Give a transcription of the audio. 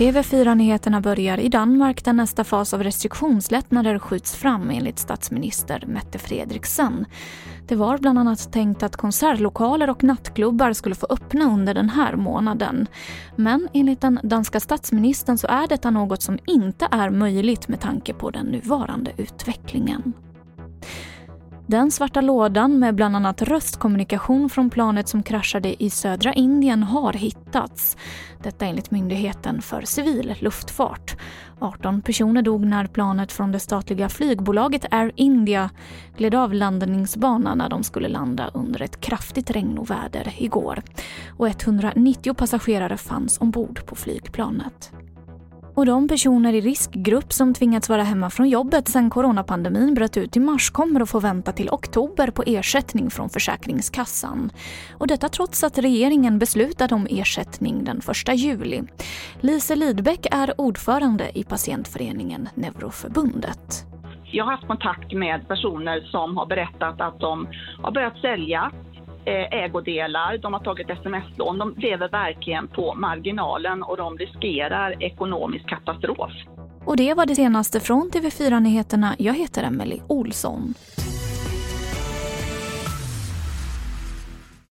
TV4-nyheterna börjar i Danmark där nästa fas av restriktionslättnader skjuts fram enligt statsminister Mette Frederiksen. Det var bland annat tänkt att konsertlokaler och nattklubbar skulle få öppna under den här månaden. Men enligt den danska statsministern så är detta något som inte är möjligt med tanke på den nuvarande utvecklingen. Den svarta lådan med bland annat röstkommunikation från planet som kraschade i södra Indien har hittats. Detta enligt Myndigheten för civil luftfart. 18 personer dog när planet från det statliga flygbolaget Air India gled av landningsbanan när de skulle landa under ett kraftigt regnoväder igår. Och 190 passagerare fanns ombord på flygplanet. Och de personer i riskgrupp som tvingats vara hemma från jobbet sedan coronapandemin bröt ut i mars kommer att få vänta till oktober på ersättning från Försäkringskassan. Och detta trots att regeringen beslutade om ersättning den 1 juli. Lise Lidbeck är ordförande i patientföreningen Neuroförbundet. Jag har haft kontakt med personer som har berättat att de har börjat sälja Eh, ägodelar, de har tagit sms-lån. De lever verkligen på marginalen och de riskerar ekonomisk katastrof. Och det var det senaste från TV4 Nyheterna. Jag heter Emily Olsson.